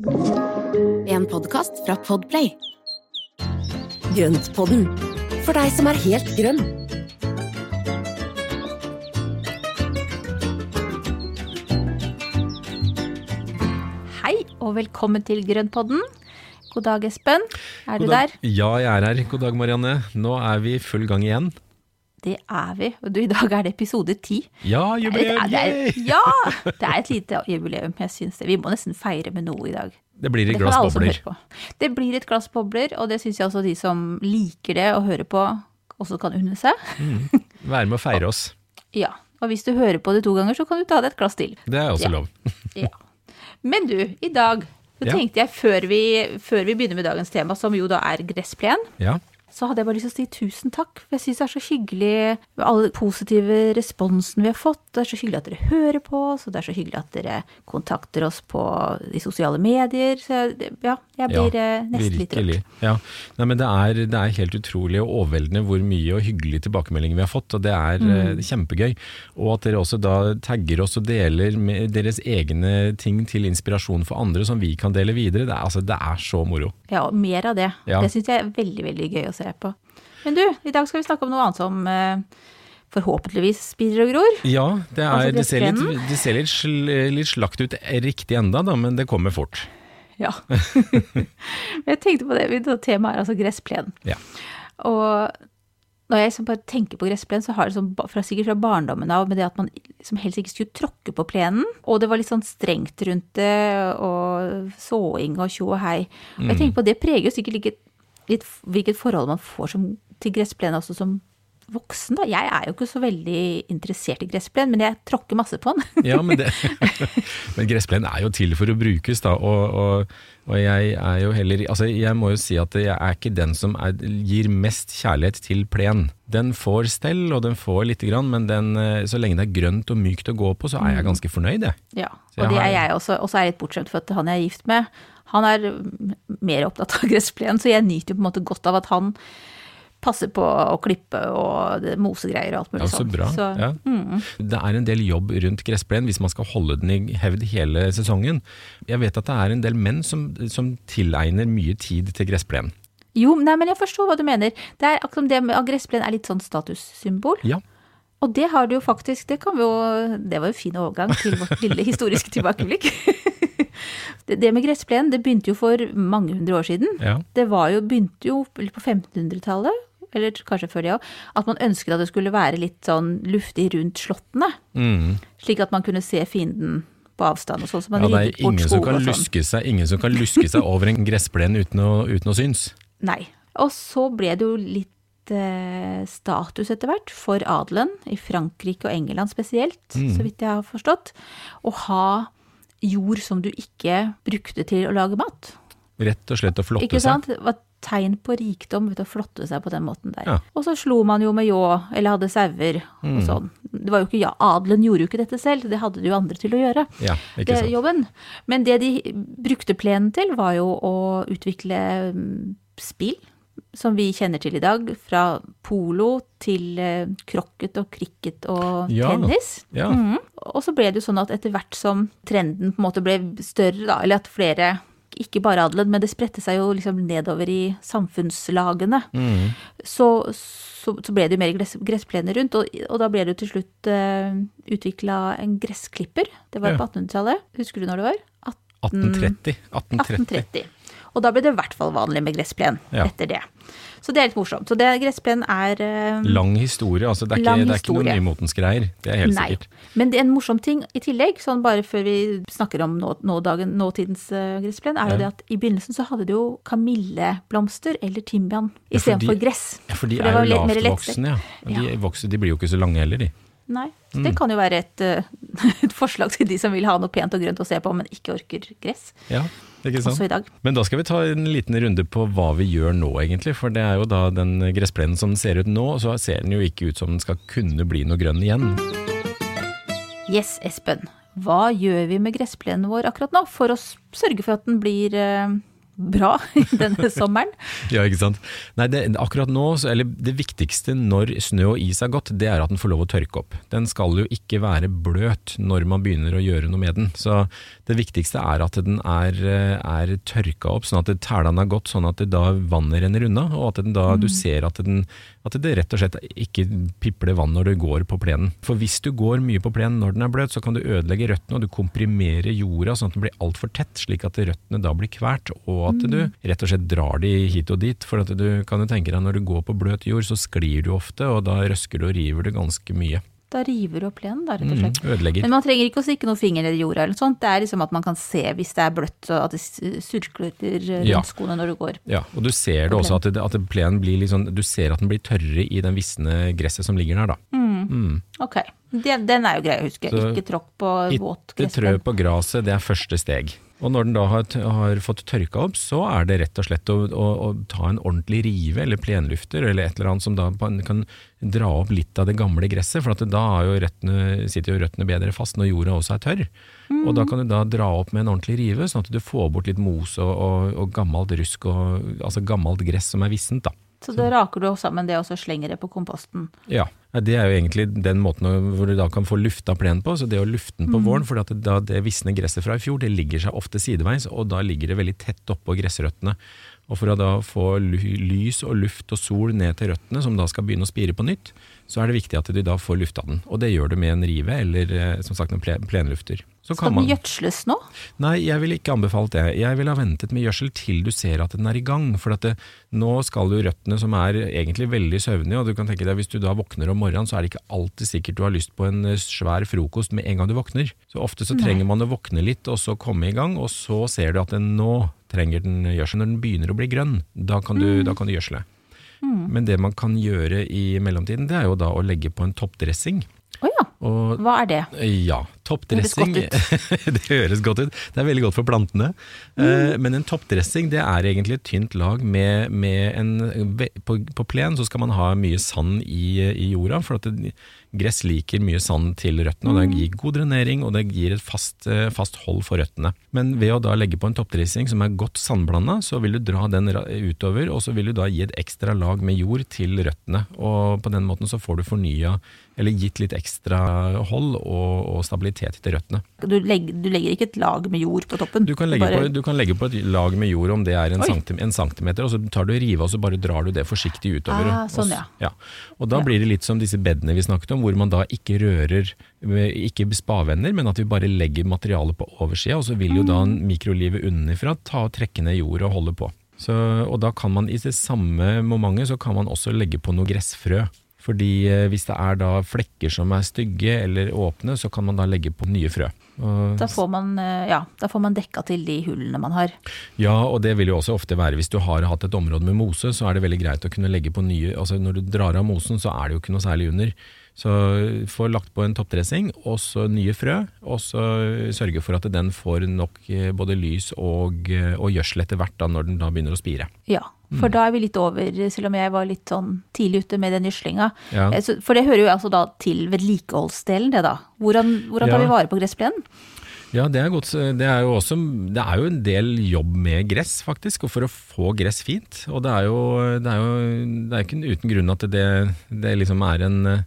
En podkast fra Podplay. Grøntpodden, for deg som er helt grønn. Hei og velkommen til Grøntpodden. God dag, Espen. Er du dag. der? Ja, jeg er her. God dag, Marianne. Nå er vi i full gang igjen. Det er vi. Og du, i dag er det episode ti. Ja, jubileum! Det er- yay! Ja! Det er et lite jubileum, jeg syns det. Vi må nesten feire med noe i dag. Det blir et Det glass bobler. Det blir et glass bobler, og det syns jeg også de som liker det og hører på, også kan unne seg. Være med å feire oss. Ja. Og hvis du hører på det to ganger, så kan du ta deg et glass til. Det er også Ja. lov. Ja. Men du, i dag så tenkte jeg, før vi, før vi begynner med dagens tema, som jo da er gressplen, Ja. Så hadde jeg bare lyst til å si tusen takk. For jeg syns det er så hyggelig med alle positive responsen vi har fått. Det er så hyggelig at dere hører på oss, og det er så hyggelig at dere kontakter oss på de sosiale medier. Så ja, jeg blir ja, nesten litt rørt. virkelig. Ja. Nei, men det er, det er helt utrolig og overveldende hvor mye og hyggelige tilbakemeldinger vi har fått, og det er Mm. eh, kjempegøy. Og at dere også da tagger oss og deler med deres egne ting til inspirasjon for andre som vi kan dele videre. Det er, altså, det er så moro. Ja, og mer av det. Ja. Det syns jeg er veldig, veldig gøy å se på. Men du, i dag skal vi snakke om noe annet som eh, forhåpentligvis spirer og gror. Ja, det, er, Altså det ser, litt, gressplenen? det ser litt, sl, litt slakt ut riktig enda, da, men det kommer fort. Ja. jeg tenkte på det, temaet er altså gressplen. Ja. Og når jeg bare tenker på gressplen, så har det sånn, fra, sikkert fra barndommen av med det at man liksom helst ikke skulle tråkke på plenen. Og det var litt sånn strengt rundt det, og såing og tjo og hei. Og jeg tenker på det preger jo sikkert litt, litt hvilket forhold man får som, til gressplen også som voksen. da. Jeg er jo ikke så veldig interessert i gressplen, men jeg tråkker masse på den. Ja, men, det, men gressplen er jo til for å brukes, da. Og, og, og jeg er jo heller Altså, jeg må jo si at jeg er ikke den som er, gir mest kjærlighet til plen. Den får stell, og den får lite grann, men den, eh, så lenge det er grønt og mykt å gå på, så er jeg ganske fornøyd, jeg. Ja, og det er jeg også. Og så er jeg litt bortskjemt, for at han jeg er gift med, han er mm, mer opptatt av gressplen, så jeg nyter jo på en måte godt av at han passer på å klippe og mosegreier og alt mulig Ja, så sånt. bra. Så, ja. Det er en del jobb rundt gressplen hvis man skal holde den i hevd hele sesongen. Jeg vet at det er en del menn som, som tilegner mye tid til gressplen. Jo, nei, men jeg forstår hva du mener. Det er akkurat det med at gressplen er litt sånn statussymbol. Ja. Og det har du jo faktisk, det kan vi jo Det var jo en fin overgang til vårt lille historiske tilbakeblikk. Det, med gressplen, det begynte jo for mange hundre år siden. Ja. Det var jo, begynte jo på 1500-tallet, eller kanskje før det òg, at man ønsket at det skulle være litt sånn luftig rundt slottene. Mm. Slik at man kunne se fienden på avstand og sånn. Så man Ja, det ryddet bort ingen som, kan og sånn. seg, ingen som kan luske seg over en gressplen uten å, uten å synes. Nei. Og så ble det jo litt status etter hvert for adelen, i Frankrike og England spesielt, Mm. så vidt jeg har forstått, å ha jord som du ikke brukte til å lage mat. Rett og slett å flotte Ikke seg. sant? Det var tegn på rikdom vet å flotte seg på den måten der. Ja. Og så slo man jo med ljå, eller hadde sauer Mm. og sånn. Det var jo ikke ja, Adelen gjorde jo ikke dette selv, det hadde det jo andre til å gjøre. Ja, ikke Det, sant. jobben. Men det de brukte plenen til, var jo å utvikle mm, spill, som vi kjenner til i dag. Fra polo til eh, krokket og cricket og Ja, tennis. ja. Mhm. Og så ble det jo sånn at etter hvert som trenden på en måte ble større, da, eller at flere ikke bare adelen, men det spredte seg jo liksom nedover i samfunnslagene. Mm. Så, så, så ble det jo mer gress, gressplener rundt, og, og da ble det jo til slutt uh, utvikla en gressklipper. Det var Ja. på 1800-tallet. Husker du når det var? 1830. 1830. 1830. Og da ble det i hvert fall vanlig med gressplen Ja. etter det. Så det er litt morsomt. Så det, gressplen er uh, Lang historie, altså. Det er ikke, det er ikke noe historie. nymotens greier. Det er helt Nei. sikkert. Men det er en morsom ting i tillegg, sånn bare før vi snakker om nå, nådagen, nåtidens uh, gressplen, er jo det at i begynnelsen så hadde du jo kamilleblomster eller timian Ja, for istedenfor de- gress. Ja, for de For er jo lavt voksne, lavtvoksende, ja. De, vokser, de blir jo ikke så lange heller, de. Nei. Så Mm. det kan jo være et, eh, et forslag til de som vil ha noe pent og grønt å se på, men ikke orker gress. Ja, ikke sant? Også i dag. Men da skal vi ta en liten runde på hva vi gjør nå, egentlig. For det er jo da den gressplenen som ser ut nå, så ser den jo ikke ut som den skal kunne bli noe grønn igjen. Yes, Espen. Hva gjør vi med gressplenen vår akkurat nå, for å sørge for at den blir eh, bra denne sommeren? Ja, ikke sant. Nei, det, akkurat nå, eller det viktigste når snø og is er gått, det er at den får lov å tørke opp. Den skal jo ikke være bløt når man begynner å gjøre noe med den. Så Det viktigste er at den er, er tørka opp, sånn at tælene har gått, sånn at det da vannet renner unna, og at den da, du ser at, den, at det rett og slett ikke pipler vann når du går på plenen. For hvis du går mye på plenen når den er bløt, så kan du ødelegge røttene, og du komprimerer jorda sånn at den blir altfor tett, slik at røttene da blir kvært, og at du rett og slett drar de hit og dit. For at du kan jo tenke deg når du går på bløt jord, så sklir du ofte, og da røsker du og river du ganske mye. Da river du opp plenen, da, rett og Mm, slett. ødelegger. Men man trenger ikke å stikke noen finger ned i jorda eller noe sånt. Det er liksom at man kan se hvis det er bløtt, og at det surkler rundt Ja. skoene når du går. Ja, og du ser det også, at, det, at plenen blir sånn, du ser at den blir tørrere i den visne gresset som ligger der, da. Mm. Ok, den, den er jo grei å huske. Så ikke tråkk på våt Ikke trø gressplen. på gresset, det er første steg. Og når den da har, har fått tørka opp, så er det rett og slett å, å, å ta en ordentlig rive eller plenlufter, eller et eller annet som da kan dra opp litt av det gamle gresset, for at da jo røttene, sitter jo røttene bedre fast når jorda også er tørr. Og da kan du da dra opp med en ordentlig rive, sånn at du får bort litt mos og, og, og gammelt rusk, og, altså gammelt gress som er vissent. da. Så da raker du sammen det, og så slenger det på komposten. Ja, det er jo egentlig den måten hvor du da kan få lufta plenen på. Så det å lufte den på våren, for at det, det visne gresset fra i fjor, det ligger seg ofte sideveis, og da ligger det veldig tett oppå gressrøttene. Og for å da få lys og luft og sol ned til røttene, som da skal begynne å spire på nytt, så er det viktig at de da får lufta den. Og det gjør du med en rive, eller eh, som sagt en plenlufter. Så Skal den gjødsles nå? Nei, jeg ville ikke anbefalt det. Jeg ville ha ventet med gjødsel til du ser at den er i gang. For at det, nå skal jo røttene som er egentlig veldig søvnige, og du kan tenke deg hvis du da våkner om morgenen, så er det ikke alltid sikkert du har lyst på en eh, svær frokost med en gang du våkner. Så ofte så trenger man å våkne litt, og så komme i gang, og så ser du at den nå trenger den gjødsel. Når den begynner å bli grønn, da kan du, da kan du gjødsle. Men det man kan gjøre i mellomtiden, det er jo da å legge på en toppdressing. Å ja, Og hva er det? ja, toppdressing Det Det høres godt ut. Det er veldig godt for plantene. Eh, Men en toppdressing det er egentlig et tynt lag med, med en på, på plen så skal man ha mye sand i, i jorda, for at det, gress liker mye sand til røttene. og Det gir god drenering, og det gir et fast, eh, fast hold for røttene. Men ved å da legge på en toppdressing som er godt sandblanda, så vil du dra den utover, og så vil du da gi et ekstra lag med jord til røttene. Og på den måten så får du fornya, eller gitt litt ekstra hold og, og stabilitet til røttene. Du legger, du legger ikke et lag med jord på toppen? Du kan, legge bare- på, du kan legge på et lag med jord om det er en, Oi. centim, en centimeter, og så tar du rive og så bare drar du det forsiktig utover. Ah, sånn, ja. ja. Og da blir det litt som disse bedene vi snakket om, hvor man da ikke rører, ikke spavender, men at vi bare legger materialet på oversida, og så vil jo da Mm. mikrolivet underfra ta og trekke ned jord og holde på. Så, og da kan man i det samme momentet så kan man også legge på noe gressfrø. Fordi eh, hvis det er da flekker som er stygge eller åpne, så kan man da legge på nye frø. Da får man, eh, ja, da får man dekka til de hullene man har. Ja, og det vil jo også ofte være hvis du har hatt et område med mose, så er det veldig greit å kunne legge på nye Altså når du drar av mosen, så er det jo ikke noe særlig under. Så få lagt på en toppdressing, og så nye frø, og så sørge for at den får nok eh, både lys og, eh, og gjødsel etter hvert da, når den da begynner å spire. Ja, for Mm. da er vi litt over, selv om jeg var litt sånn tidlig ute med den gjødslinga. Ja. Eh, For det hører jo altså da til vedlikeholdsdelen, det da. Hvordan, hvordan tar Ja. vi vare på gressplenen? Ja, det er godt. Det er jo også Det er jo en del jobb med gress, faktisk, og for å få gress fint. Og det er jo Det er jo det er ikke uten grunn at det, det liksom er en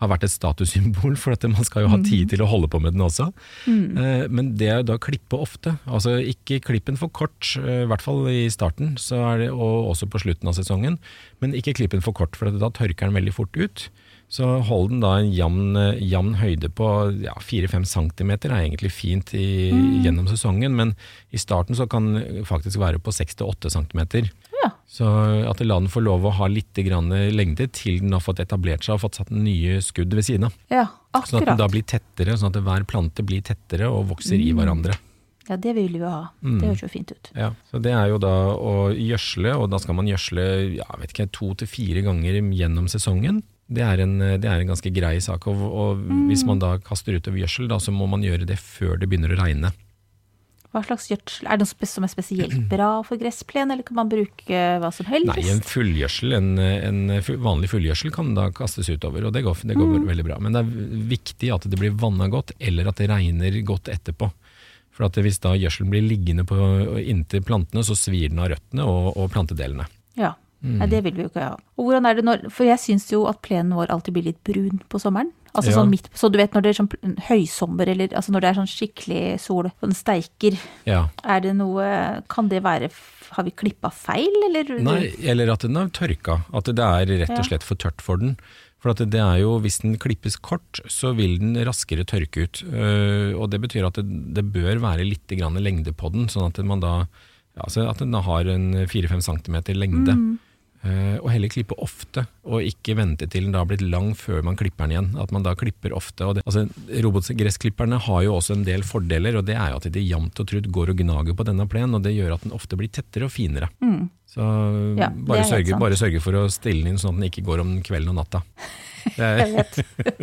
har vært et statussymbol, for at man skal jo ha tid til å holde på med den også. Mm. Men det er jo da klippe ofte. Altså ikke klippen for kort, eh, i hvert fall i starten, så det, og også på slutten av sesongen. Men ikke klippen for kort, for at da tørker den veldig fort ut. Så hold den da en jevn, eh, jevn høyde på ja, 4-5 cm er egentlig fint i, gjennom sesongen, men i starten så kan faktisk være på 6-8 cm. Ja. Så at la den få lov å ha litt lengde til den har fått etablert seg og fått satt nye skudd ved siden av. Ja, akkurat. Sånn at den da blir tettere, sånn at hver plante blir tettere og vokser i hverandre. Ja, det vil vi jo ha. Mm. Det høres jo fint ut. Ja, så Det er jo da å gjødsle, og da skal man gjødsle ja, vet ikke, to til fire ganger gjennom sesongen. Det er en, det er en ganske grei sak. Og, og hvis man da kaster utover gjødsel, da, så må man gjøre det før det begynner å regne. Hva slags gjødsel? Er det noe som er spesielt bra for gressplen, eller kan man bruke hva som helst? Nei, en fullgjødsel, en, en vanlig fullgjødsel kan da kastes utover, og det går, det går veldig bra. Men det er viktig at det blir vanna godt, eller at det regner godt etterpå. For hvis da gjødselen blir liggende på, inntil plantene, så svir den av røttene og, og plantedelene. Ja. Mm. Nei, det vil vi jo ikke ha. Og hvordan er det når For jeg syns jo at plenen vår alltid blir litt brun på sommeren. Altså Ja. sånn midt, så du vet når det er sånn høysommer, eller altså når det er sånn skikkelig sol, og den steiker, Ja. er det noe Kan det være Har vi klippa feil, eller? Nei, eller at den har tørka. At det er rett og slett for tørt for den. For at det er jo, Hvis den klippes kort, så vil den raskere tørke ut. Øh, og Det betyr at det, det bør være litt grann lengde på den, sånn at man da altså at den har en 4-5 cm lengde. Mm. Eh, og heller klippe ofte, og ikke vente til den da har blitt lang før man klipper den igjen. At man da klipper ofte. Og det, altså, Robotgressklipperne har jo også en del fordeler, og det er jo at de jevnt og trutt går og gnager på denne plenen, og det gjør at den ofte blir tettere og finere. Mm. Så Ja, bare, sørge, bare sørge for å stille den inn sånn at den ikke går om kvelden og natta. Jeg vet.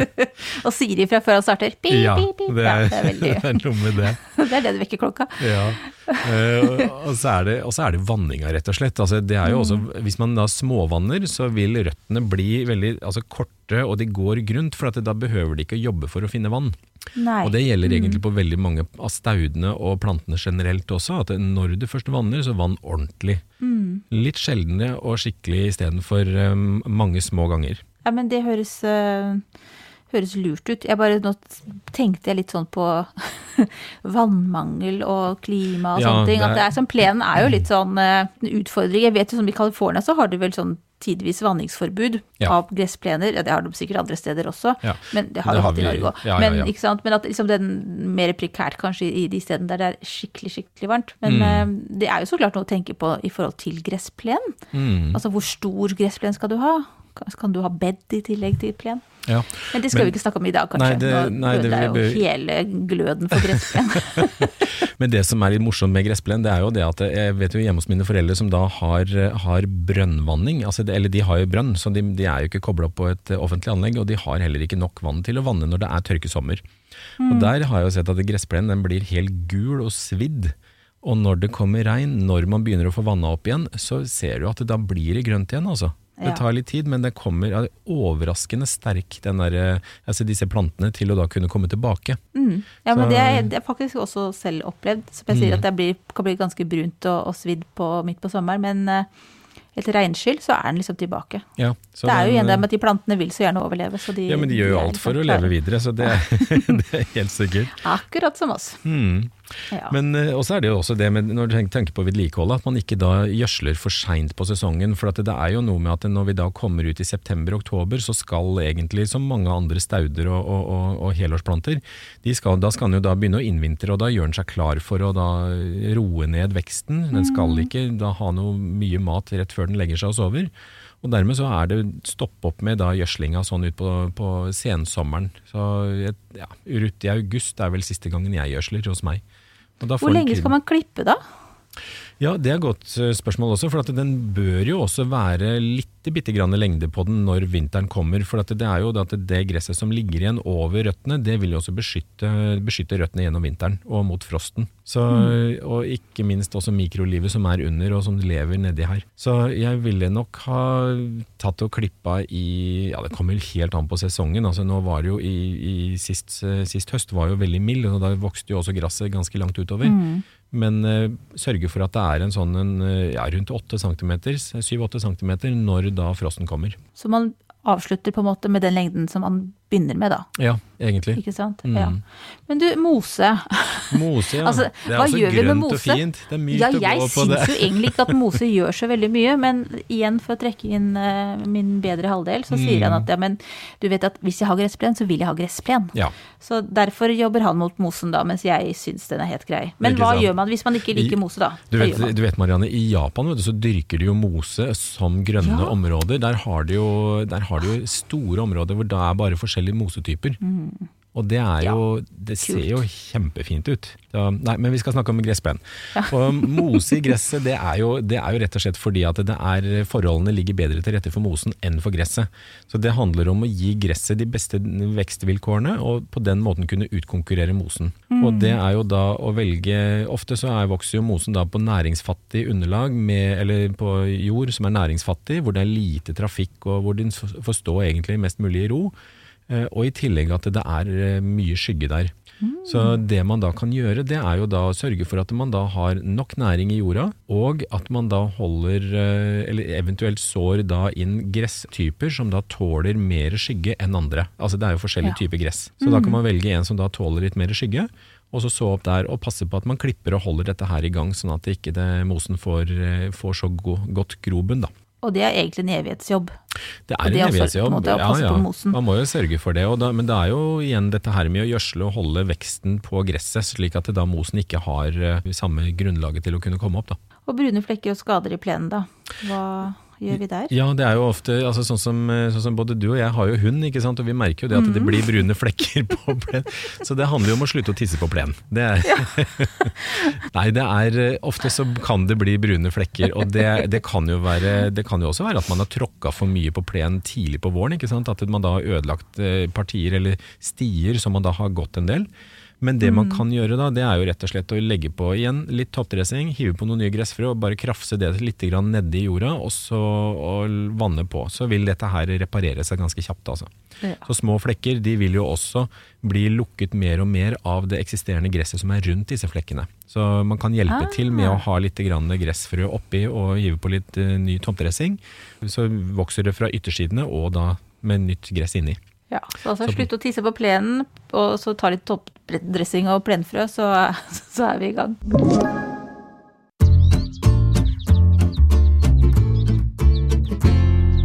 og Siri fra før han starter. Pip, ja, pip, pip. det Ja, er, det er veldig det er noe med det. Det er det du vekker klokka. Ja. Uh, og, så er det, og så er det vanninga, rett og slett. Altså, det er jo også, Mm. hvis man da småvanner, så vil røttene bli veldig altså, korte, og de går grunt, for da behøver de ikke å jobbe for å finne vann. Nei. Og det gjelder egentlig på veldig mange av staudene og plantene generelt også, at når du først vanner, så vann ordentlig. Litt sjeldnere og skikkelig istedenfor um, mange små ganger. Ja, men det høres, uh, høres lurt ut. Jeg bare, nå tenkte jeg litt sånn på vannmangel og klima og Ja, sånne ting. det At det er- sånn, plenen er jo litt sånn øh, en utfordring. Jeg vet jo som i California så har de vel sånn tidvis vanningsforbud Ja. av gressplener. Ja, det har de sikkert andre steder også, Ja. men det har Det de har hatt i Norge òg. men, men at liksom den mer prekært kanskje i de stedene der det er skikkelig, skikkelig varmt. Men Mm. uh, det er jo så klart noe å tenke på i forhold til gressplen. Mm. Altså hvor stor gressplen skal du ha? Kan- du ha bed i tillegg til plen? Ja. Men det skal Men- vi ikke snakke om i dag, kanskje. Nei, det- Nå jo bør- hele gløden for gressplen. Men det som er litt morsomt med gressplen, det er jo det at jeg vet jo hjemme hos mine foreldre som da har, har brønnvanning, altså eller de har jo brønn, så de, de er jo ikke kobla på et eh, offentlig anlegg, og de har heller ikke nok vann til å vanne når det er tørkesommer. Og der har jeg jo sett at gressplen den blir helt gul og svidd. Og når det kommer regn, når man begynner å få vanna opp igjen, så ser du at det da blir det grønt igjen, altså. Det tar litt tid, men det kommer ja, overraskende sterk, den der, eh, altså disse plantene, til å da kunne komme tilbake. Mm. Ja, men det er det er faktisk også selv opplevd. Som jeg sier Mm. at det blir, kan bli ganske brunt og, og svidd på, midt på sommeren, men eh, etter regnskyll så er den liksom tilbake. Ja, så det er jo den, igjen det eh, med at de plantene vil så gjerne overleve. Så de, Ja, men de gjør jo alt for å liksom leve videre, så det, det er helt sikkert. Akkurat som oss. Hmm. Ja. Men eh, også er det jo også det med, når du tenker, på vedlikeholdet, at man ikke da gjødsler for seint på sesongen. For at det er jo noe med at når vi da kommer ut i september-oktober, så skal egentlig, som mange andre stauder og, og, og, og helårsplanter, de skal, da skal den jo da begynne å innvintre, og da gjør den seg klar for å da roe ned veksten. Den skal ikke da ha noe mye mat rett før den legger seg og sover. Og dermed så er det stopp opp med da gjødslinga sånn ut på, på sensommeren. Så ja, rutt i august er vel siste gangen jeg gjødsler hos meg. Og da får Hvor lenge skal man klippe da? Ja, det er et godt eh, spørsmål også, for at den bør jo også være litt bitte grann lengde på den når vinteren kommer. For at det er jo at det gresset som ligger igjen over røttene, det vil jo også beskytte, beskytte røttene gjennom vinteren og mot frosten. Så, Og ikke minst også mikrolivet som er under og som lever nedi her. Så jeg ville nok ha tatt og klippa i Ja, det kommer helt an på sesongen. Altså nå var det jo i, i sist, sist høst var jo veldig mild, og da vokste jo også gresset ganske langt utover. Men eh, sørge for at det er en sånn en, eh, ja, rundt 8 cm, 7-8 cm når da frosten kommer. Så man avslutter på en måte med den lengden som man begynner med, da. Ja, egentlig. Ikke sant? Mm. Ja. Men du, mose. Mose, ja. Altså, det er hva altså gjør vi med mose? og fint. Det er mykt Ja, å gå på det. Jeg syns jo egentlig ikke at mose gjør så veldig mye, men igjen for å trekke inn uh, min bedre halvdel, så sier Mm. han at ja, men du vet at hvis jeg har gressplen, så vil jeg ha gressplen. Ja. Så derfor jobber han mot mosen da, mens jeg syns den er helt grei. Men hva gjør man hvis man ikke liker mose, da? Du vet, du vet Marianne, I Japan vet du, så dyrker de jo mose som grønne områder. Der har, de jo, der har de jo store områder hvor det er bare forskjellige mosetyper. Og det er jo Det ser jo kjempefint ut. Da, nei, men vi skal snakke om gressplen. Og mose i gresset, det er, jo, det er jo rett og slett fordi at det er, forholdene ligger bedre til rette for mosen enn for gresset. Så det handler om å gi gresset de beste vekstvilkårene, og på den måten kunne utkonkurrere mosen. Og det er jo da å velge Ofte så er, vokser jo mosen da på næringsfattig underlag, med, eller på jord som er næringsfattig, hvor det er lite trafikk, og hvor den får stå egentlig mest mulig i ro. Eh, Og i tillegg at det er eh, mye skygge der. Så det man da kan gjøre, det er jo da å sørge for at man da har nok næring i jorda, og at man da holder, eh, eller eventuelt sår da inn gresstyper som da tåler mer skygge enn andre. Altså det er jo forskjellige Ja. typer gress. Så da kan man velge en som da tåler litt mer skygge, og så så opp der og passe på at man klipper og holder dette her i gang, sånn at ikke det, mosen får, får så go godt grobunn da. Og det er egentlig en evighetsjobb. Det er det en er en evighetsjobb. måte ja, ja. Man må jo sørge for det. Og da, men det er jo igjen dette her med å gjødsle og holde veksten på gresset, slik at da mosen ikke har eh, samme grunnlaget til å kunne komme opp. Da. Og brune flekker og skader i plenen, da. Hva gjør vi der? Ja, det er jo ofte altså sånn, som, eh, sånn som både du og jeg har jo hund, ikke sant? og vi merker jo det at Mm. det blir brune flekker på plenen. Så det handler jo om å slutte å tisse på plen. Det er, Nei, det er eh, ofte så kan det bli brune flekker, og det, det, kan jo være, det kan jo også være at man har tråkka for mye på plen tidlig på våren, ikke sant? at man da har ødelagt eh, partier eller stier som man da har gått en del. Men det man kan gjøre da, det er jo rett og slett å legge på igjen litt toppdressing, hive på noen nye gressfrø og bare krafse det litt nedi jorda, og så og vanne på. Så vil dette her reparere seg ganske kjapt. altså. Ja. Så små flekker de vil jo også bli lukket mer og mer av det eksisterende gresset som er rundt disse flekkene. Så man kan hjelpe Ah. til med å ha litt gressfrø oppi og hive på litt eh, ny toppdressing. Så vokser det fra yttersidene og da med nytt gress inni. Ja, så altså slutt å tisse på plenen, og så ta litt toppdressing og plenfrø, så, så er vi i gang.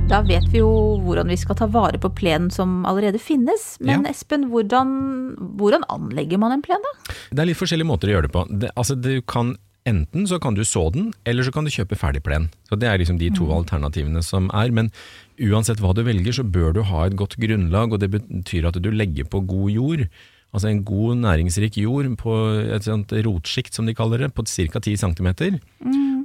Da vet vi jo hvordan vi skal ta vare på plenen som allerede finnes. Men Ja. Espen, hvordan, hvordan anlegger man en plen, da? Det er litt forskjellige måter å gjøre det på. Det, altså du kan, enten så kan du så den, eller så kan du kjøpe ferdig plen. Så Det er liksom de to alternativene som er. Men uansett hva du velger, så bør du ha et godt grunnlag, og det betyr at du legger på god jord. Altså en god næringsrik jord på et sånt rotsjikt, som de kaller det, på ca. 10 cm.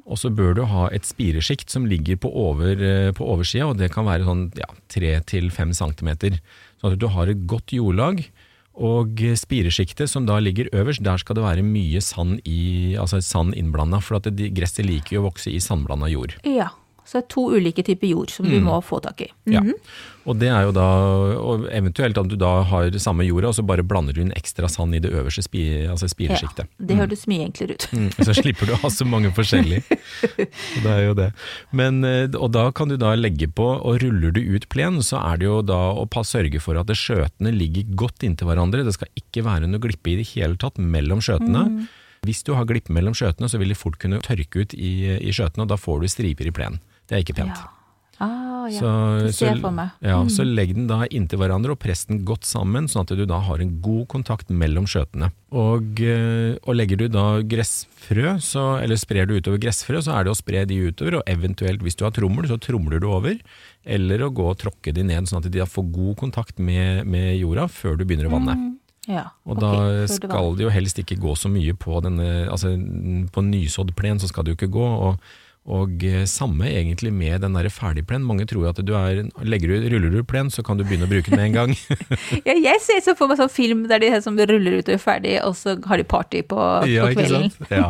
Og så bør du ha et spiresjikt som ligger på, over, eh, på oversida, og det kan være sånn ja, 3-5 cm. Sånn at du har et godt jordlag. Og spiresjiktet som da ligger øverst, der skal det være mye sand, i, altså sand innblanda, for at det, gresset liker jo å vokse i sandblanda jord. Ja, så det er to ulike typer jord som du må få tak i. Ja. Og det er jo da, og eventuelt at du da har samme jorda, og så bare blander du inn ekstra sand i det øverste spi, altså spiresjiktet. det høres mye enklere ut. Mm, så slipper du å ha så mange forskjellige. det er jo det. Men, eh, og da kan du da legge på, og ruller du ut plen, så er det jo da å sørge for at skjøtene ligger godt inntil hverandre. Det skal ikke være noe glippe i det hele tatt mellom skjøtene. Hvis du har glippe mellom skjøtene, så vil de fort kunne tørke ut i, i skjøtene, og da får du striper i plen. Det er ikke pent. Ja. Ah, ja. Så, meg. Mm. Ja, så legg den da inntil hverandre og press den godt sammen, sånn at du da har en god kontakt mellom skjøtene. Og, eh, og legger du da gressfrø, så, eller sprer du utover gressfrø, så er det å spre de utover, og eventuelt hvis du har trommel, så tromler du over. Eller å gå og tråkke de ned, sånn at de får god kontakt med, med jorda før du begynner å vanne. Ja, Og da skal det jo helst ikke gå så mye på denne, altså på nysådd plen så skal det jo ikke gå, og, og eh, samme egentlig med den der ferdigplen. Mange tror at du er, legger du, ruller du plen, så kan du begynne å bruke den med en gang. Ja, jeg ser så for meg sånn film der de som ruller ut og er ferdig, og så har de party på, ja, på ikke kvelden. Ja.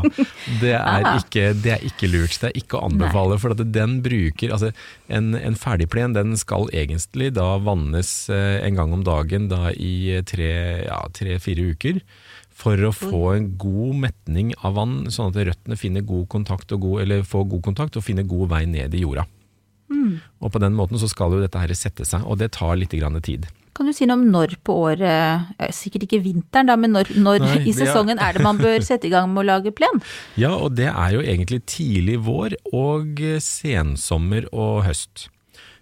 Det, er Ah. ikke, det er ikke lurt, det er ikke å anbefale, for at den bruker, altså en, en ferdigplen den skal egentlig da vannes eh, en gang om dagen da i tre-fire ja, tre-fire uker. For å få en god metning av vann, sånn at røttene finner god kontakt og god, eller får god kontakt og finner god vei ned i jorda. Mm. Og på den måten så skal jo dette her sette seg, og det tar litt grann tid. Kan du si noe om når på året, eh, sikkert ikke vinteren da, men når, når Nei, i sesongen ja. er det man bør sette i gang med å lage plen? Ja, og det er jo egentlig tidlig vår og sensommer og høst.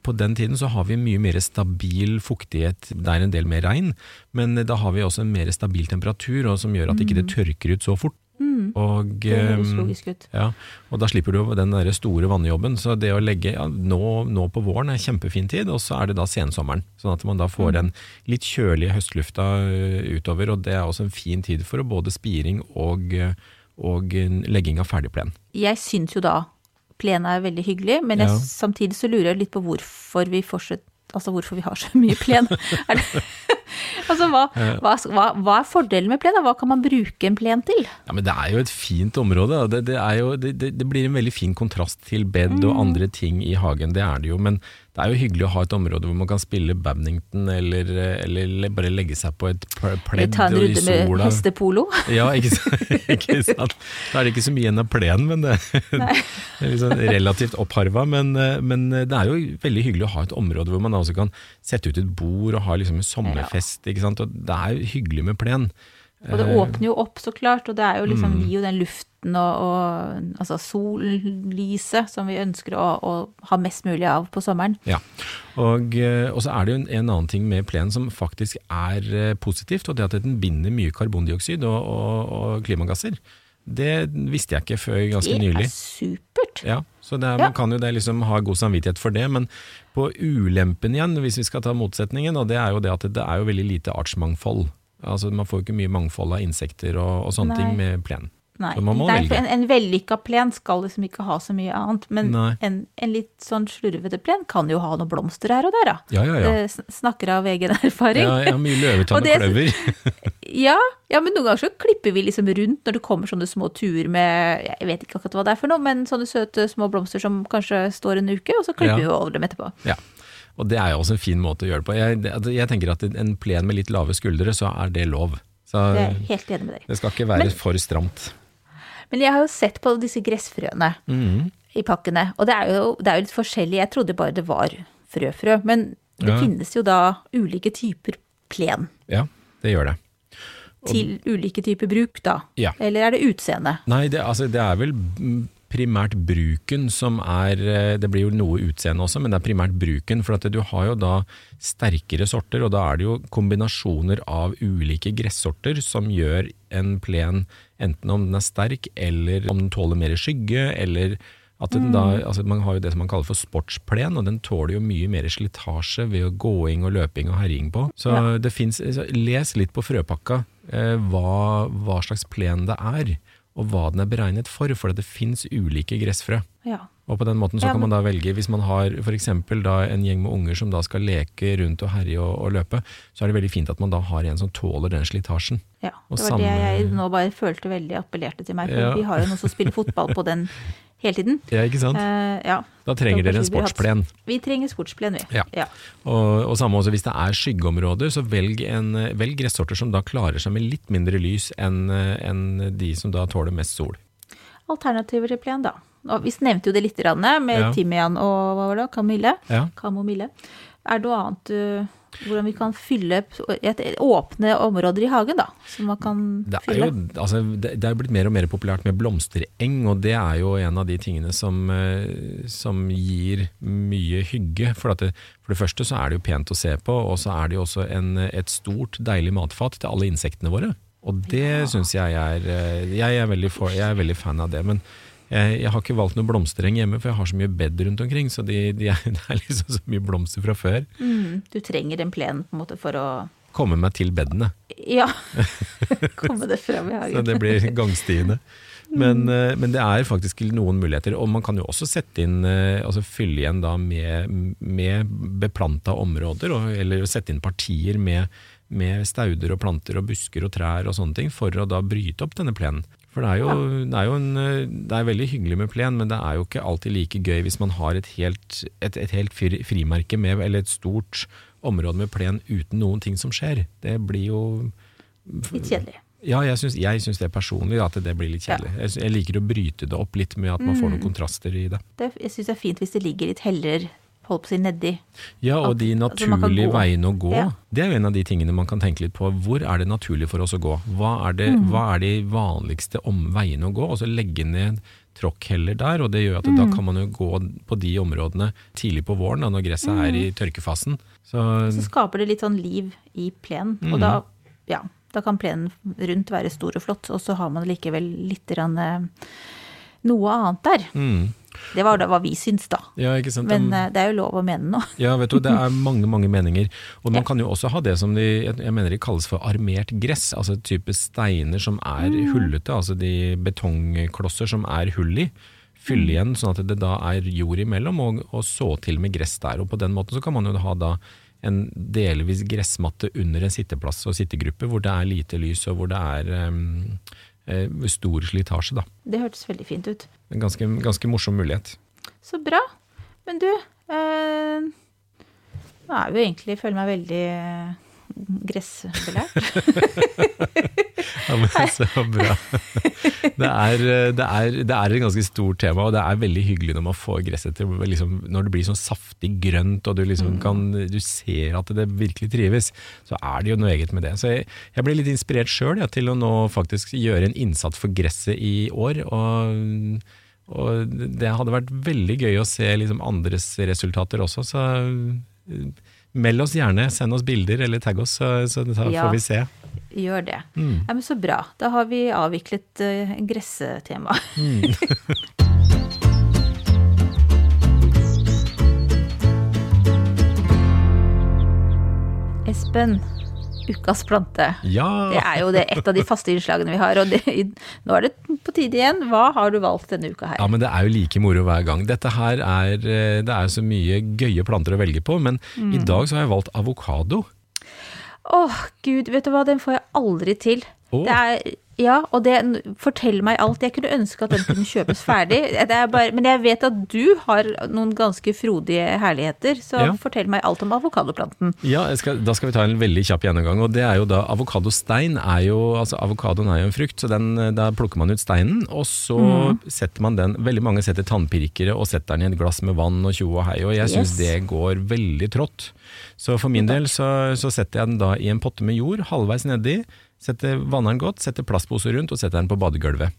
På den tiden så har vi mye mer stabil fuktighet, det er en del mer regn, men da har vi også en mer stabil temperatur, og som gjør at ikke det tørker ut så fort. Og, Mm. Det høres ehm, logisk ut. ja, og da slipper du den der store vannjobben. Så det å legge ja, nå, nå på våren er kjempefin tid, og så er det da sensommeren. Sånn at man da får den litt kjølige høstlufta utover, og det er også en fin tid for både spiring og, og legging av ferdigplen. Jeg syns jo da plen er veldig hyggelig, men jeg, Ja. samtidig så lurer jeg litt på hvorfor vi fortsetter Altså hvorfor vi har så mye plen. Altså hva, hva, hva, er fordelen med plen? og Hva kan man bruke en plen til? Ja, men Det er jo et fint område. Det, det, jo, det, det, det blir en veldig fin kontrast til bed og andre ting i hagen. Det er det jo. Men det er jo hyggelig å ha et område hvor man kan spille badminton, eller, eller bare legge seg på et pledd. Ta en runde med hestepolo. Ja, ikke, sant? ikke sant. Da er det ikke så mye igjen av plenen, men det, det er liksom relativt oppharva. Men, eh, men det er jo veldig hyggelig å ha et område hvor man også kan sette ut et bord og ha liksom en sommerfest. Ikke sant? Og det er jo hyggelig med plen. Og det Eh, åpner jo opp, så klart, og det er jo liksom, Mm. gir jo den luften og, og altså sollyset som vi ønsker å, å ha mest mulig av på sommeren. Ja, og, eh, og så er det jo en, en annen ting med plenen som faktisk er eh, positivt, og det at den binder mye karbondioksid og, og, og klimagasser. Det visste jeg ikke før ganske nylig. Det er supert. Ja, så er, man kan jo det liksom ha god samvittighet for det, men på ulempen igjen, hvis vi skal ta motsetningen, og det er jo det at det er jo veldig lite artsmangfold. Altså Man får jo ikke mye mangfold av insekter og, og sånne Nei. ting med plen. Nei, Så man må Nei velge. en, en vellykka plen skal liksom ikke ha så mye annet, men en, en litt sånn slurvete plen kan jo ha noen blomster her og der, da. Ja, ja, ja. Det snakker av egen erfaring. Ja, ja mye løvetann Og kløver. Ja, ja, men noen ganger så klipper vi liksom rundt når det kommer sånne små tuer med Jeg vet ikke akkurat hva det er for noe, men sånne søte små blomster som kanskje står en uke, og så klipper vi over dem etterpå. Ja, og det er jo også en fin måte å gjøre det på. Jeg, altså, jeg tenker at en plen med litt lave skuldre, så er det lov. Så Det er helt enig med deg. det skal ikke være Men- for stramt. Men jeg har jo sett på disse gressfrøene Mhm. i pakkene, og det er, jo, det er jo litt forskjellig. Jeg trodde bare det var frøfrø, -frø, men det Ja. finnes jo da ulike typer plen Ja, det gjør det. til ulike typer bruk, da. Ja. Eller er det utseende? Nei, det, altså, det er vel mm, primært bruken som er eh, Det blir jo noe utseende også, men det er primært bruken. For at du har jo da sterkere sorter, og da er det jo kombinasjoner av ulike gressorter som gjør en plen enten om den er sterk, eller om den tåler mer skygge, eller at den da, altså Man har jo det som man kaller for sportsplen, og den tåler jo mye mer slitasje ved gåing og løping og herjing på. Så Ja. det finnes, så Les litt på frøpakka eh, hva, hva slags plen det er, og hva den er beregnet for, for det finnes ulike gressfrø. Ja. Og på den måten så kan man da velge, hvis man har f.eks. en gjeng med unger som da skal leke rundt og herje og, og løpe, så er det veldig fint at man da har en som tåler den slitasjen. Ja, det var det jeg nå bare følte veldig appellerte til meg. For Ja. vi har jo noen som spiller fotball på den hele tiden. Ja, ikke sant? Eh, ja. Da trenger dere en sportsplen. Vi trenger sportsplen, vi. Ja. Og, og samme også hvis det er skyggeområder, så velg, en, velg gressorter som da klarer seg med litt mindre lys enn en de som da tåler mest sol. Alternativer til plen, da. Og vi nevnte jo det litt grann, med Ja. timian og hva var det, kamille. Ja. Kamomille. Er det noe annet uh, hvordan vi kan fylle et, åpne områder i hagen, da? Som man kan Det er fylle? jo altså, det, er blitt mer og mer populært med blomstereng, og det er jo en av de tingene som, eh, som gir mye hygge. For, at det, for det første så er det jo pent å se på, og så er det jo også en, et stort, deilig matfat til alle insektene våre. Og det Ja. syns jeg er eh, jeg er, veldig for, jeg er veldig fan av det. Men jeg, jeg har ikke valgt noen blomstereng hjemme, for jeg har så mye bed rundt omkring. Så de, de er, det er liksom så mye blomster fra før. Mm, du trenger en plen på en måte for å Komme meg til bedene. Ja. Komme det fram i hagen. Så det blir gangstiene. Men, eh, men det er faktisk noen muligheter, og man kan jo også sette inn, eh, altså fylle igjen da med, med beplanta områder, og, eller sette inn partier med, med stauder og planter og busker og trær og sånne ting, for å da bryte opp denne plenen. For det er, jo, det, er jo en, eh, det er veldig hyggelig med plen, men det er jo ikke alltid like gøy hvis man har et helt, et, et helt frimerke med, eller et stort område med plen uten noen ting som skjer. Det blir jo Litt kjedelig. ja, jeg syns, jeg syns det personlig at det blir litt kjedelig. Jeg, jeg liker å bryte det opp litt med at man får Mm. noen kontraster i det. Det, jeg syns det er fint hvis det ligger litt heller holdt på å si nedi. Ja, og de altså naturlige altså, veiene å gå, Ja. det er jo en av de tingene man kan tenke litt på. Hvor er det naturlig for oss å gå? Hva er, det, Mm. hva er de vanligste om veiene å gå? Og så legge ned tråkkheller der, og det gjør at da Mm. kan man jo gå på de områdene tidlig på våren, da, når gresset er Mm. i tørkefasen. Så Så skaper det litt sånn liv i plenen. Mm. Og da, ja, da kan plenen rundt være stor og flott, og så har man likevel litt grann, eh, noe annet der. mm. Det var da hva vi syns, da. Ja? Men eh, det er jo lov å mene noe. Ja, vet du, det er mange, mange meninger. Og man Ja. kan jo også ha det som de, jeg mener de kalles for armert gress, altså type steiner som er Mm. hullete, altså de betongklosser som er hull i. Fylle Mm. igjen sånn at det da er jord imellom, og, og så til med gress der. Og på den måten så kan man jo ha da en delvis gressmatte under en sitteplass og sittegruppe, hvor det er lite lys og hvor det er eh, stor slitasje. Da. Det hørtes veldig fint ut. En ganske, ganske morsom mulighet. Så bra. Men du, eh, Nå er vi jo egentlig, føler meg veldig eh, gressbelært. Ja, men så bra. Det er, det, er, det er et ganske stort tema, og det er veldig hyggelig når man får gresset til liksom, Når det blir sånn saftig grønt, og du, liksom kan, du ser at det virkelig trives, så er det jo noe eget med det. Så jeg, jeg ble litt inspirert sjøl ja, til å nå faktisk gjøre en innsats for gresset i år. og og det hadde vært veldig gøy å se liksom andres resultater også, så eh, meld oss gjerne. Send oss bilder eller tagg oss, så, så Ja. får vi se. Gjør det. Ja, men så bra. Da har vi avviklet uh, gressetema. Espen, ukas plante. Ja! Det er jo det, et av de faste innslagene vi har. Og det, nå er det på tide igjen. Hva har du valgt denne uka her? Ja, men Det er jo like moro hver gang. Dette her er, eh, Det er så mye gøye planter å velge på, men Mm. i dag så har jeg valgt avokado. Åh, gud, vet du hva, den får jeg aldri til. Oh. Det er, ja, og det forteller meg alt. Jeg kunne ønske at den kunne kjøpes ferdig. Det er bare, men jeg vet at du har noen ganske frodige herligheter, så Ja. fortell meg alt om avokadoplanten. Ja, skal, Da skal vi ta en veldig kjapp gjennomgang. og det er jo da Avokadostein er jo altså Avokadoen er jo en frukt, så den, da plukker man ut steinen. Og så setter man den Veldig mange setter tannpirkere og setter den i et glass med vann og tjo og hei. Og jeg syns Yes. det går veldig trått. Så for min del så, så setter jeg den da i en potte med jord, halvveis nedi. Setter, vanner den godt, setter plastposer rundt og setter den på badegulvet.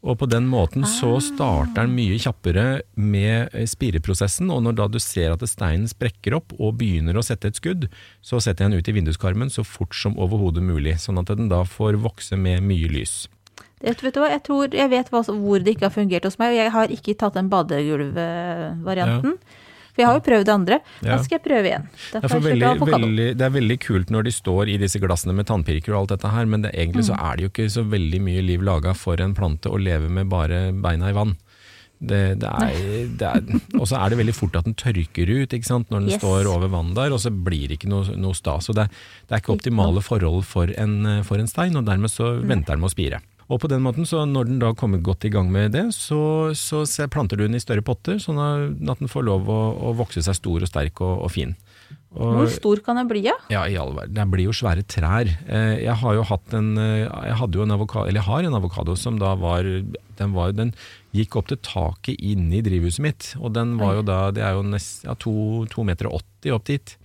Og på den måten så starter den mye kjappere med eh, spireprosessen, og når da du ser at steinen sprekker opp og begynner å sette et skudd, så setter jeg den ut i vinduskarmen så fort som overhodet mulig, sånn at den da får vokse med mye lys. Vet, vet du hva, jeg tror jeg vet hvor det ikke har fungert hos meg, og jeg har ikke tatt den badegulvvarianten. For jeg har jo prøvd det andre. Ja. Da skal jeg prøve igjen. Er, jeg veldig, veldig, det er veldig kult når de står i disse glassene med tannpirker og alt dette her, men det, egentlig så er det jo ikke så veldig mye liv laga for en plante å leve med bare beina i vann. Det, det er, det er, og så er det veldig fort at den tørker ut ikke sant? når den Yes. står over vann der, og så blir det ikke noe, noe stas. Så det, det er ikke optimale forhold for en, for en stein, og dermed så venter den med å spire. Og på den måten, så når den da kommer godt i gang med det, så, så planter du den i større potter, sånn at den får lov å, å vokse seg stor og sterk og, og fin. Og- Hvor stor kan den bli, ja? ja, i all verden. Den blir jo svære trær. Eh, Jeg har jo hatt en eh, Jeg hadde jo en avokado, eller jeg har en avokado som da var Den, var, den gikk opp til taket inne i drivhuset mitt. Og den var jo da Det er jo nest, ja, to, to meter og 80 opp dit.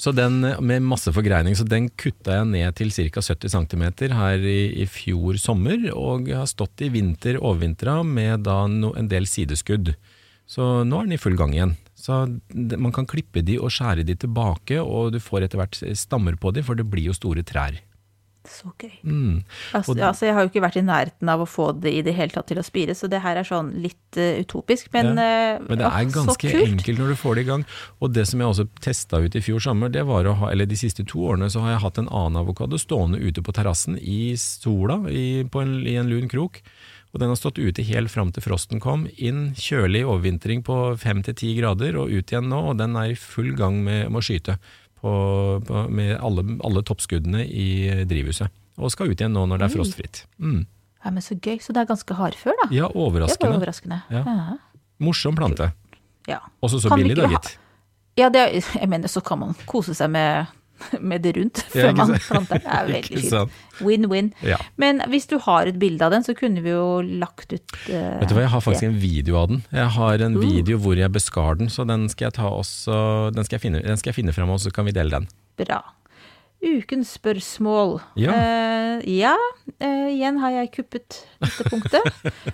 Så den med masse forgreining, så den kutta jeg ned til ca. 70 cm her i, i fjor sommer, og har stått i vinter overvintra med da no, en del sideskudd. Så nå er den i full gang igjen. Så det- man kan klippe de og skjære de tilbake, og du får etter hvert stammer på de, for det blir jo store trær. Så gøy. Mm. Altså, altså, jeg har jo ikke vært i nærheten av å få det i det hele tatt til å spire, så det her er sånn litt uh, utopisk, men, eh, Men det er ganske enkelt når du får det i gang. Og det som jeg også testa ut i fjor sommer, det var å ha, eller de siste to årene, så har jeg hatt en annen avokado stående ute på terrassen i sola i, på en, i en lun krok. Og den har stått ute helt fram til frosten kom. Inn kjølig overvintring på fem til ti grader, og ut igjen nå. Og den er i full gang med, med å skyte på, på, med alle, alle toppskuddene i drivhuset. Og skal ut igjen nå når det er frostfritt. Mm. Ja, men så gøy. Så det er ganske hardfør, da. Ja, det var overraskende. overraskende. Ja. Ja. Morsom plante. ja. Også så Kan billig, da, gitt. Ja, det, jeg mener, så kan man kose seg med, med det rundt før ja, man planter. Det er veldig fint. Win-win. Ja. Men hvis du har et bilde av den, så kunne vi jo lagt ut uh, Vet du hva, Jeg har faktisk det. en video av den. Jeg har en Uh. video hvor jeg beskar den, så den skal jeg ta også, den skal jeg finne, den skal jeg finne frem, og så kan vi dele den. Bra. Ukens spørsmål. Ja. Uh, ja, uh, igjen har jeg kuppet dette punktet.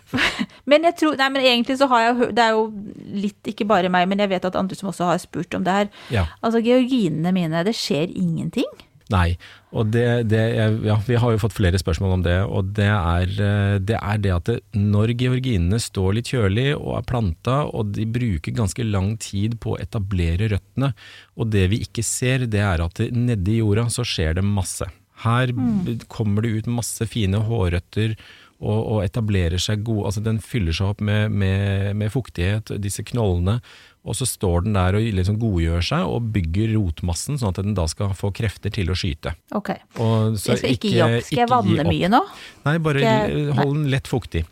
men jeg tror Nei, men egentlig så har jeg Det er jo litt ikke bare meg, men jeg vet at andre som også har spurt om det her. Ja. Altså, georginene mine, det skjer ingenting. Nei, og det, det er, ja, vi har jo fått flere spørsmål om det, og det er eh, det, er det at det, når georginene står litt kjølig og er planta, og de bruker ganske lang tid på å etablere røttene, og det vi ikke ser, det er at nedi jorda så skjer det masse. Her mm. kommer det ut masse fine hårrøtter, og, og etablerer seg god, altså den fyller seg opp med, med, med fuktighet, disse knollene, og så står den der og liksom godgjør seg og bygger rotmassen, sånn at den da skal få krefter til å skyte. Ok. Og så Jeg skal ikke gi opp. Skal jeg vanne mye nå? Nei, bare jeg- hold den lett fuktig.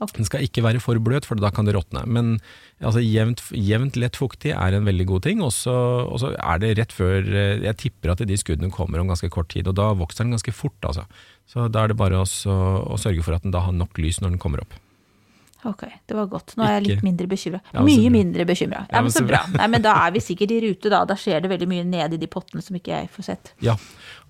Okay. Den skal ikke være for bløt, for da kan det råtne. Men altså, jevnt, jevnt lett fuktig er en veldig god ting. Og så er det rett før eh, Jeg tipper at de skuddene kommer om ganske kort tid, og da vokser den ganske fort. Altså. Så da er det bare også, å sørge for at den da har nok lys når den kommer opp. Ok, det var godt. Nå er jeg litt mindre bekymra. Ja, Mye bra. mindre bekymra. Ja, men så bra. Nei, men da er vi sikkert i rute, da. Da skjer det veldig mye ned i de pottene som ikke jeg får sett. Ja,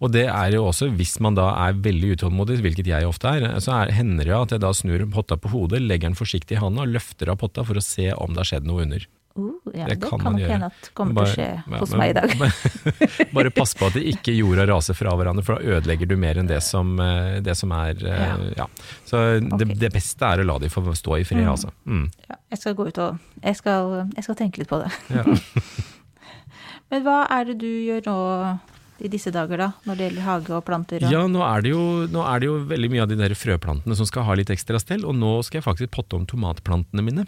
og det er jo også hvis man da er veldig utålmodig, hvilket jeg ofte er, så er, hender det at jeg da snur potta på hodet, legger den forsiktig i handa og løfter av potta for å se om det har skjedd noe under. Uh, ja, Det det, kan man gjøre. hende at kommer Bare- til å skje ja, hos men- meg i dag. Bare pass på at det ikke jorda raser fra hverandre, for da ødelegger du mer enn det som, eh, det som er ja. ja. Så det, det beste er å la de få stå i fred, Mm. altså. Mm. Ja, jeg skal gå ut og jeg skal, jeg skal tenke litt på det. Men hva er det du gjør nå i disse dager, da? Når det gjelder hage og planter? Og... Ja, nå er, det jo, nå er det jo veldig mye av de der frøplantene som skal ha litt ekstra stell, og nå skal jeg faktisk potte om tomatplantene mine.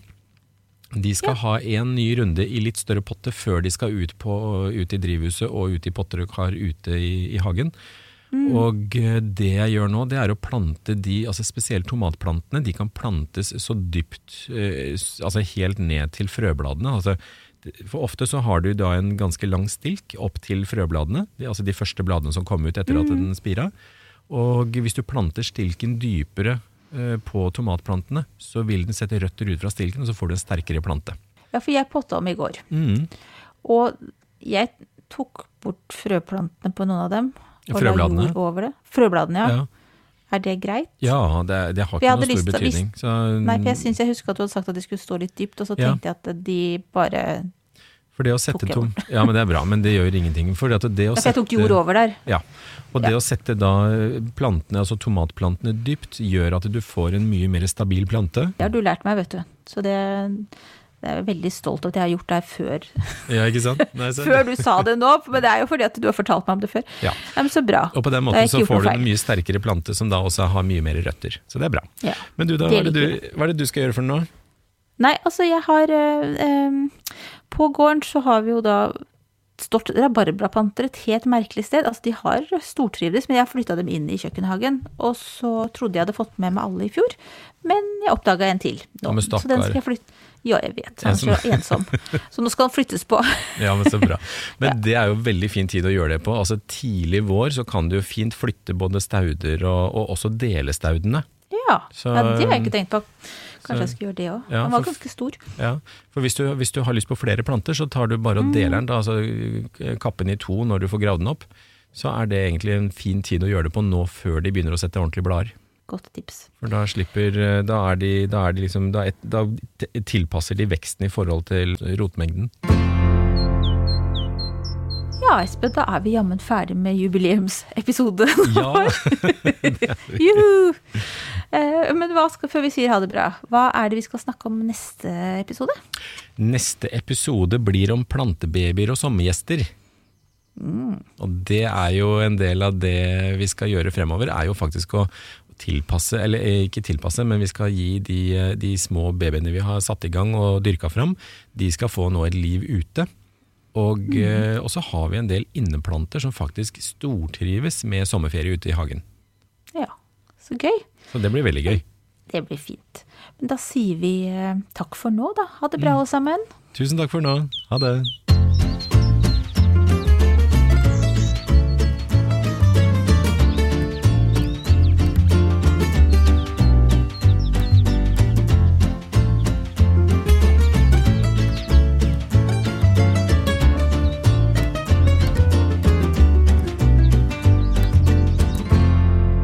De skal ha en ny runde i litt større potte før de skal ut, på, ut i drivhuset og ut i potter og kar ute i, i hagen. Og eh, det jeg gjør nå, det er å plante de, altså spesielt tomatplantene, de kan plantes så dypt, eh, altså helt ned til frøbladene. Altså, for ofte så har du da en ganske lang stilk opp til frøbladene, de, altså de første bladene som kom ut etter at den spira. Og hvis du planter stilken dypere på tomatplantene, så vil den sette røtter ut fra stilken, og så får du en sterkere plante. Ja, for jeg potta om i går. Mm. Og jeg tok bort frøplantene på noen av dem. Og Frøbladene? la jord over det. Frøbladene, ja. Ja, Er det greit? ja det, det har ikke noen stor å- betydning. Så, Nei, for jeg syns jeg husker at du hadde sagt at de skulle stå litt dypt, og så Ja. tenkte jeg at de bare For det å sette tom Ja, men det er bra, men det gjør ingenting. For at det å Ja, for jeg tok jord over der. Ja, og det Ja. å sette da plantene, altså tomatplantene dypt, gjør at du får en mye mer stabil plante. Det har du lært meg, vet du. Så det, det er jeg veldig stolt av at jeg har gjort det før. Ja, ikke sant? Nei, Før du sa det nå, men det er jo fordi at du har fortalt meg om det før. Ja. ja men så bra. Og på den måten så får du en mye sterkere plante som da også har mye mer røtter. Så det er bra. Ja. Men du da, hva er du, hva er det du skal gjøre for den nå? Nei, altså jeg har øh, øh, På gården så har vi jo da stort rabarbrapanter et helt merkelig sted. Altså de har stortrivdes, men jeg flytta dem inn i kjøkkenhagen. Og så trodde jeg hadde fått med meg alle i fjor, men jeg oppdaga en til. nå. Ja, så den skal jeg flytte. Ja, jeg vet. Han er så ensom. Så nå skal han flyttes på. Ja, men så bra. Men det er jo veldig fin tid å gjøre det på. Altså Tidlig vår så kan du jo fint flytte både stauder og, og også delestaudene. Ja, Så- ja det har jeg ikke tenkt på. Så- Kanskje jeg skulle gjøre det òg. Ja, Han var for- ganske stor. Ja, for hvis du, hvis du har lyst på flere planter, så tar du bare og deler den, da, altså kappe den i to når du får gravd den opp. Så er det egentlig en fin tid å gjøre det på nå før de begynner å sette ordentlige blader. Godt tips. For da slipper eh, Da er de, da er de liksom da, et, da tilpasser de veksten i forhold til rotmengden. Ja, Espen, da er vi jammen ferdig med jubileumsepisode. Ja, Juhu! Eh, men hva skal, før vi sier ha det bra, hva er det vi skal snakke om neste episode? Neste episode blir om plantebabyer og sommergjester. Og det er jo en del av det vi skal gjøre fremover, er jo faktisk å tilpasse, eller eh, ikke tilpasse, men vi skal gi de, eh, de små babyene vi har satt i gang og dyrka fram, de skal få nå et liv ute. Og, mm. så har vi en del inneplanter som faktisk stortrives med sommerferie ute i hagen. Ja, så gøy. Så det blir veldig gøy. Det blir fint. Men da sier vi eh, takk for nå, da. Ha det bra, alle sammen. Tusen takk for nå. Ha det.